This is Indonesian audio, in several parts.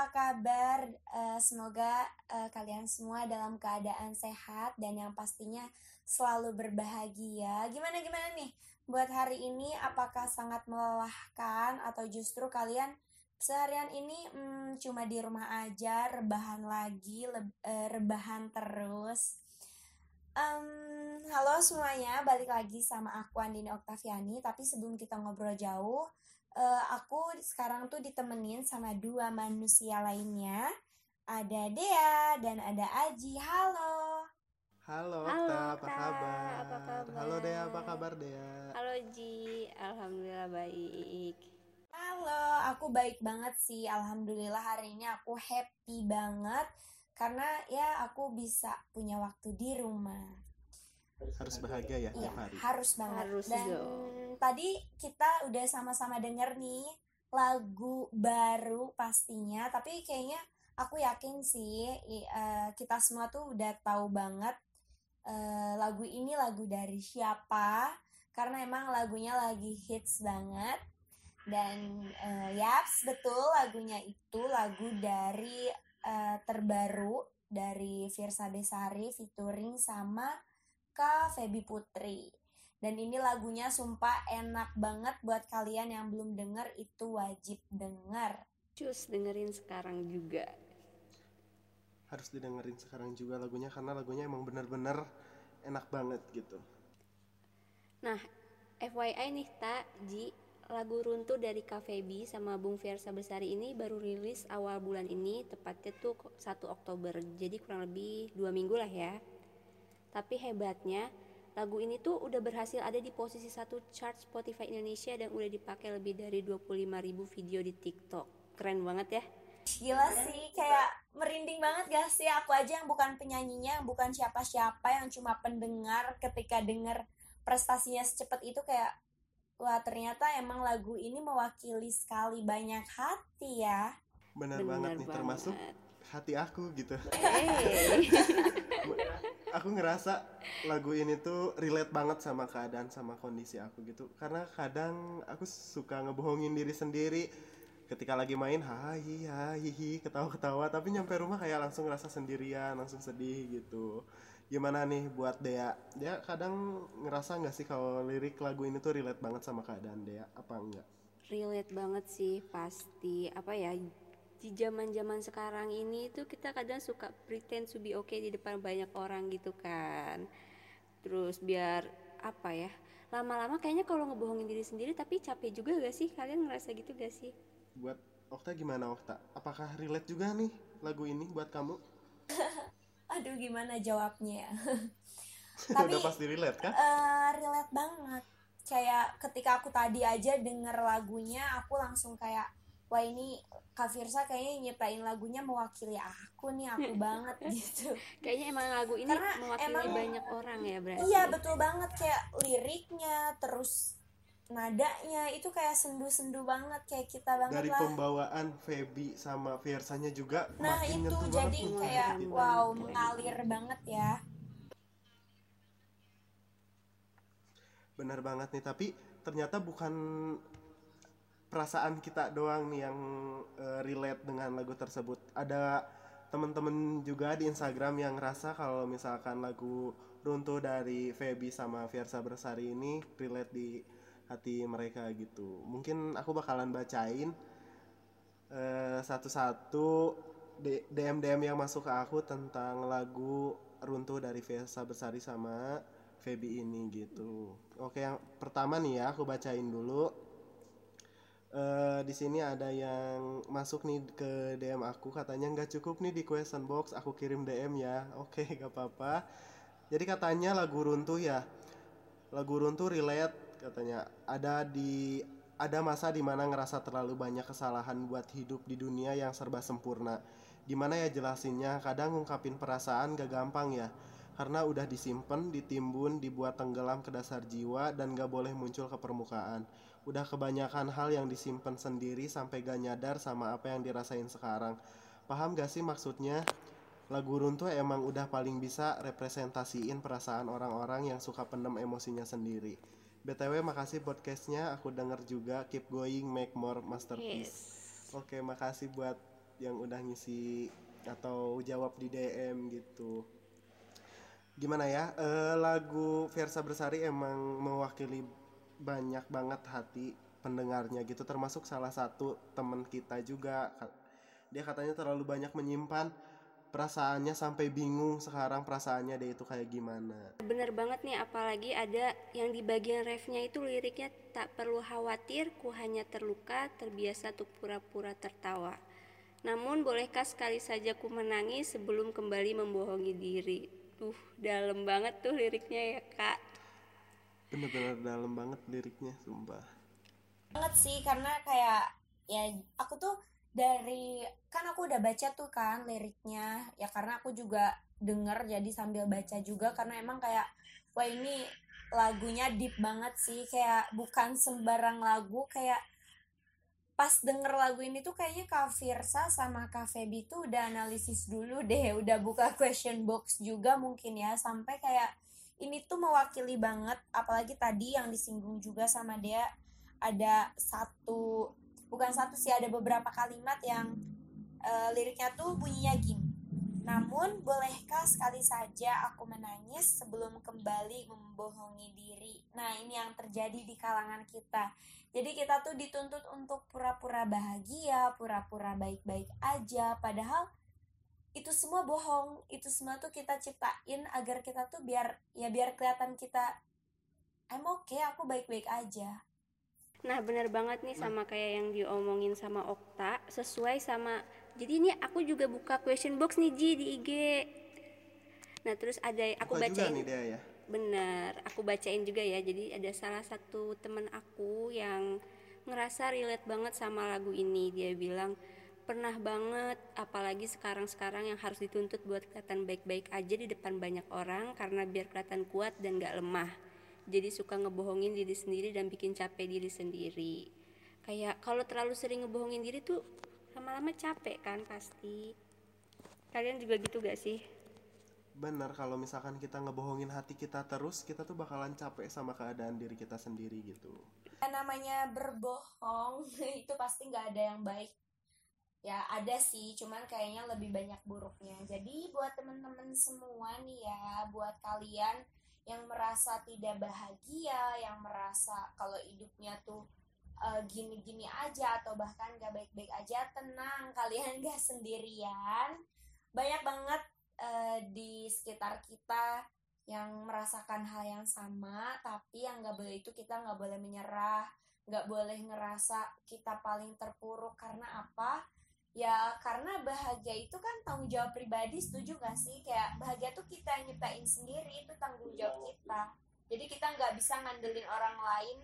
apa kabar? Eh, semoga eh, kalian semua dalam keadaan sehat dan yang pastinya selalu berbahagia. Gimana gimana nih buat hari ini? Apakah sangat melelahkan atau justru kalian seharian ini hmm, cuma di rumah aja, rebahan lagi, eh, rebahan terus? Em, halo semuanya, balik lagi sama aku Andini Oktaviani. Tapi sebelum kita ngobrol jauh, eh, aku sekarang tuh ditemenin sama dua manusia lainnya. Ada Dea dan ada Aji. Halo. Halo, Halo, Okta, apa kabar? apa kabar? Halo Dea, apa kabar Dea? Halo Ji, alhamdulillah baik. Halo, aku baik banget sih. Alhamdulillah hari ini aku happy banget karena ya aku bisa punya waktu di rumah. Harus bahagia ya Iya, tiap hari. harus banget. Harus Dan dong. tadi kita udah sama-sama denger nih lagu baru pastinya, tapi kayaknya aku yakin sih eh, kita semua tuh udah tahu banget eh, lagu ini lagu dari siapa karena emang lagunya lagi hits banget dan eh, yaps betul lagunya itu lagu dari eh, terbaru dari Virsa Besari featuring sama Kak Feby Putri. Dan ini lagunya sumpah enak banget buat kalian yang belum denger itu wajib denger. Cus dengerin sekarang juga. Harus didengerin sekarang juga lagunya karena lagunya emang bener-bener enak banget gitu. Nah, FYI nih Tak, Ji, lagu Runtuh dari Kak Feby sama Bung Fiersa Besari ini baru rilis awal bulan ini, tepatnya tuh 1 Oktober. Jadi kurang lebih dua minggu lah ya. Tapi hebatnya, lagu ini tuh udah berhasil ada di posisi satu chart Spotify Indonesia dan udah dipakai lebih dari 25.000 video di TikTok. Keren banget ya. Gila sih, kayak merinding banget gak sih? Aku aja yang bukan penyanyinya, yang bukan siapa-siapa, yang cuma pendengar ketika denger prestasinya secepat itu kayak Wah ternyata emang lagu ini mewakili sekali banyak hati ya Bener, banget nih termasuk hati aku gitu. Hey. aku ngerasa lagu ini tuh relate banget sama keadaan sama kondisi aku gitu. Karena kadang aku suka ngebohongin diri sendiri. Ketika lagi main hai hai hi ketawa-ketawa. Tapi nyampe rumah kayak langsung ngerasa sendirian langsung sedih gitu. Gimana nih buat Dea? Dea kadang ngerasa nggak sih kalau lirik lagu ini tuh relate banget sama keadaan Dea? Apa enggak? Relate banget sih pasti. Apa ya di zaman zaman sekarang ini tuh kita kadang suka pretend to be okay di depan banyak orang gitu kan. Terus biar apa ya lama-lama kayaknya kalau ngebohongin diri sendiri tapi capek juga gak sih? Kalian ngerasa gitu gak sih? Buat Okta gimana Okta? Apakah relate juga nih lagu ini buat kamu? Aduh gimana jawabnya ya? Tapi udah pasti relate kan eh, relate banget. Kayak ketika aku tadi aja denger lagunya Aku langsung kayak Wah ini Kak Firsa kayaknya nyiptain lagunya mewakili aku nih Aku banget gitu. Kayaknya emang lagu ini Karena mewakili emang- banyak orang ya berarti. Iya betul banget Kayak liriknya Terus nadanya itu kayak sendu-sendu banget Kayak kita banget dari lah. pembawaan Feby sama Versanya juga Nah makin itu jadi banget kayak Gitu. wow mengalir banget ya. Benar banget nih tapi ternyata bukan perasaan kita doang nih yang eh, relate dengan lagu tersebut ada temen-temen juga di Instagram yang ngerasa kalau misalkan lagu runtuh dari Feby sama Fiersa Bersari ini relate di hati mereka gitu mungkin aku bakalan bacain eh, satu-satu DM-DM yang masuk ke aku tentang lagu runtuh dari Fiersa Bersari sama Feby ini gitu. Oke, yang pertama nih ya, aku bacain dulu. Eh di sini ada yang masuk nih ke DM aku katanya nggak cukup nih di question box, aku kirim DM ya. Oke, gak apa-apa. Jadi katanya lagu runtuh ya. Lagu runtuh relate katanya ada di ada masa di mana ngerasa terlalu banyak kesalahan buat hidup di dunia yang serba sempurna. Gimana ya jelasinnya? Kadang ngungkapin perasaan gak gampang ya karena udah disimpan, ditimbun, dibuat tenggelam ke dasar jiwa dan gak boleh muncul ke permukaan. Udah kebanyakan hal yang disimpan sendiri sampai gak nyadar sama apa yang dirasain sekarang. Paham gak sih maksudnya? lagu runtuh emang udah paling bisa representasiin perasaan orang-orang yang suka pendem emosinya sendiri. BTW makasih podcastnya, aku denger juga keep going make more masterpiece. Yes. Oke, makasih buat yang udah ngisi atau jawab di DM gitu. Gimana ya? eh, lagu Versa Bersari emang mewakili banyak banget hati pendengarnya gitu, termasuk salah satu temen kita juga. Dia katanya terlalu banyak menyimpan perasaannya sampai bingung sekarang perasaannya dia itu kayak gimana. Bener banget nih, apalagi ada yang di bagian refnya itu liriknya tak perlu khawatir, ku hanya terluka, terbiasa untuk pura-pura tertawa. Namun bolehkah sekali saja ku menangis sebelum kembali membohongi diri? Tuh, dalam banget tuh liriknya ya kak. Bener-bener dalam banget liriknya, sumpah. banget sih karena kayak ya aku tuh dari kan aku udah baca tuh kan liriknya ya karena aku juga denger jadi sambil baca juga karena emang kayak wah ini lagunya deep banget sih kayak bukan sembarang lagu kayak pas denger lagu ini tuh kayaknya Kak Firsa sama Kak Feby tuh udah analisis dulu deh udah buka question box juga mungkin ya sampai kayak ini tuh mewakili banget apalagi tadi yang disinggung juga sama dia ada satu bukan satu sih ada beberapa kalimat yang eh, liriknya tuh bunyinya gini namun bolehkah sekali saja aku menangis sebelum kembali membohongi diri? Nah ini yang terjadi di kalangan kita. Jadi kita tuh dituntut untuk pura-pura bahagia pura-pura baik-baik aja padahal itu semua bohong itu semua tuh kita ciptain agar kita tuh biar ya biar kelihatan kita I'm okay aku baik-baik aja Nah bener banget nih sama kayak yang diomongin sama Okta Sesuai sama Jadi ini aku juga buka question box nih Ji di IG Nah terus ada aku Buka juga bacain nih dia ya. Bener, aku bacain juga ya. Jadi ada salah satu teman aku yang ngerasa relate banget sama lagu ini. Dia bilang pernah banget, apalagi sekarang-sekarang yang harus dituntut buat kelihatan baik-baik aja di depan banyak orang karena biar kelihatan kuat dan gak lemah. Jadi suka ngebohongin diri sendiri dan bikin capek diri sendiri. Kayak kalau terlalu sering ngebohongin diri tuh lama-lama capek kan pasti. Kalian juga gitu gak sih? Bener kalau misalkan kita ngebohongin hati kita terus, kita tuh bakalan capek sama keadaan diri kita sendiri gitu. yang namanya berbohong itu pasti nggak ada yang baik ya ada sih cuman kayaknya lebih banyak buruknya. Jadi buat temen-temen semua nih ya buat kalian yang merasa tidak bahagia yang merasa kalau hidupnya tuh eh, gini-gini aja atau bahkan gak baik-baik aja tenang kalian gak sendirian. Banyak banget eh, di sekitar kita yang merasakan hal yang sama tapi yang nggak boleh itu kita nggak boleh menyerah nggak boleh ngerasa kita paling terpuruk. Karena apa ya karena bahagia itu kan tanggung jawab pribadi setuju gak sih? Kayak bahagia tuh kita yang nyiptain sendiri itu tanggung jawab kita. Jadi kita nggak bisa ngandelin orang lain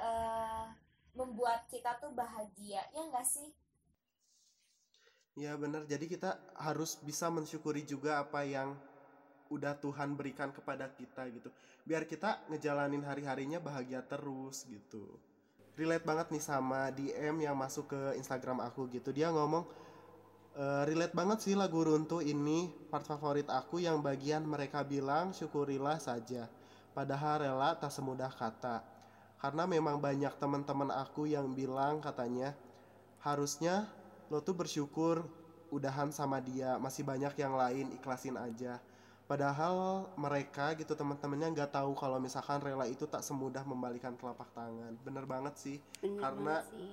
eh, membuat kita tuh bahagia. Ya nggak sih? Ya bener, jadi kita harus bisa mensyukuri juga apa yang udah Tuhan berikan kepada kita gitu. Biar kita ngejalanin hari-harinya bahagia terus gitu. Relate banget nih sama DM yang masuk ke Instagram aku gitu. Dia ngomong, "Eh, relate banget sih lagu Runtuh ini part favorit aku yang bagian mereka bilang syukurilah saja. Padahal rela tak semudah kata. Karena memang banyak teman-teman aku yang bilang katanya harusnya lo tuh bersyukur udahan sama dia masih banyak yang lain ikhlasin aja padahal mereka gitu teman-temannya nggak tahu kalau misalkan rela itu tak semudah membalikan telapak tangan. Bener banget sih Bener Karena- banget sih.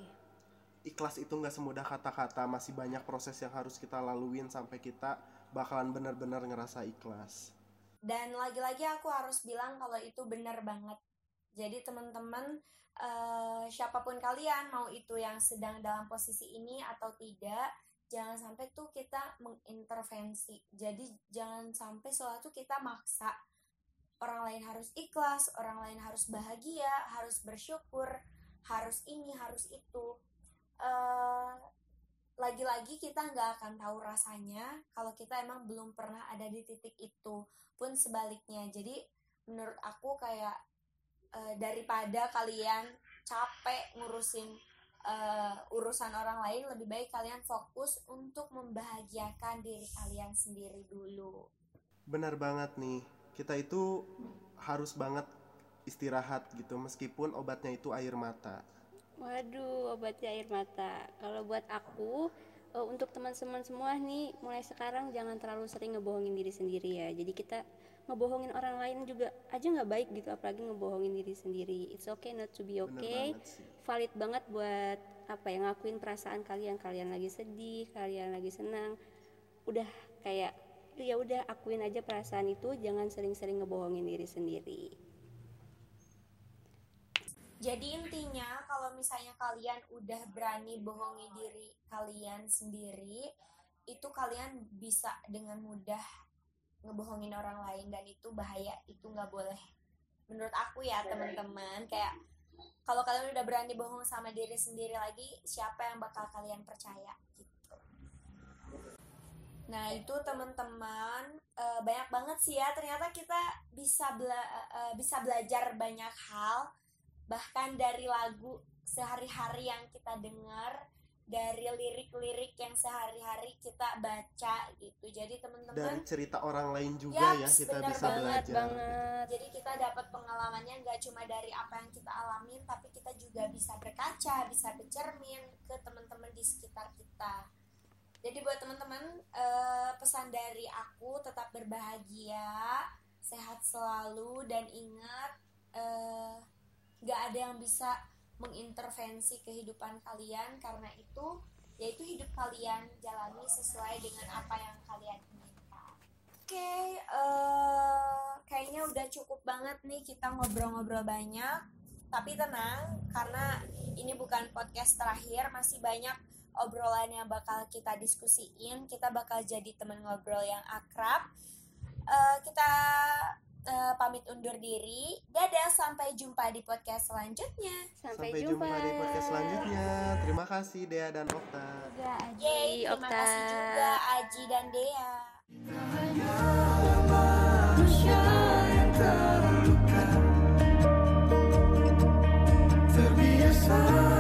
ikhlas itu nggak semudah kata-kata. Masih banyak proses yang harus kita laluin sampai kita bakalan bener-bener ngerasa ikhlas. Dan lagi-lagi aku harus bilang kalau itu benar banget. Jadi teman-teman eh, siapa pun kalian mau itu yang sedang dalam posisi ini atau tidak jangan sampai tuh kita mengintervensi. Jadi jangan sampai sesuatu kita maksa orang lain harus ikhlas orang lain harus bahagia harus bersyukur harus ini harus itu. Eh lagi-lagi kita nggak akan tahu rasanya kalau kita emang belum pernah ada di titik itu pun sebaliknya. Jadi menurut aku kayak eh, daripada kalian capek ngurusin eh, urusan orang lain lebih baik kalian fokus untuk membahagiakan diri kalian sendiri dulu Benar banget nih. Kita itu harus banget istirahat gitu meskipun obatnya itu air mata. Waduh, obatnya air mata. Kalau buat aku, eh, untuk teman-teman semua nih, mulai sekarang jangan terlalu sering ngebohongin diri sendiri ya. Jadi kita ngebohongin orang lain juga aja nggak baik gitu, apalagi ngebohongin diri sendiri. It's okay not to be Bener okay. banget. Valid banget buat apa ya ngakuin perasaan kalian. Kalian lagi sedih, kalian lagi senang. Udah kayak ya udah akuin aja perasaan itu, jangan sering-sering ngebohongin diri sendiri. Jadi intinya kalau misalnya kalian udah berani bohongi diri kalian sendiri, itu kalian bisa dengan mudah ngebohongin orang lain dan itu bahaya, itu nggak boleh. Menurut aku ya teman-teman, kayak kalau kalian udah berani bohong sama diri sendiri lagi, siapa yang bakal kalian percaya gitu. Nah itu teman-teman eh, banyak banget sih ya ternyata kita bisa bela- eh, bisa belajar banyak hal bahkan dari lagu sehari-hari yang kita dengar dari lirik-lirik yang sehari-hari kita baca gitu jadi Dari teman-teman cerita orang lain juga ya Yaps, kita bener bisa banget, belajar. banget. jadi kita dapat pengalamannya nggak cuma dari apa yang kita alamin tapi kita juga bisa berkaca bisa bercermin ke teman-teman di sekitar kita jadi buat teman-teman eh, pesan dari aku tetap berbahagia sehat selalu dan ingat eh, nggak ada yang bisa mengintervensi kehidupan kalian karena itu yaitu hidup kalian jalani sesuai dengan apa yang kalian inginkan. Oke, eh, kayaknya udah cukup banget nih kita ngobrol-ngobrol banyak. Tapi tenang, karena ini bukan podcast terakhir, masih banyak obrolan yang bakal kita diskusiin. Kita bakal jadi teman ngobrol yang akrab. Eh, kita eh, pamit undur diri. Dadah, sampai jumpa di podcast selanjutnya. Sampai, Sampai jumpa di podcast selanjutnya. Terima kasih Dea dan Okta. Juga Aji, Yeay, terima Okta. kasih juga Aji dan Dea. manusia yang terluka Terbiasa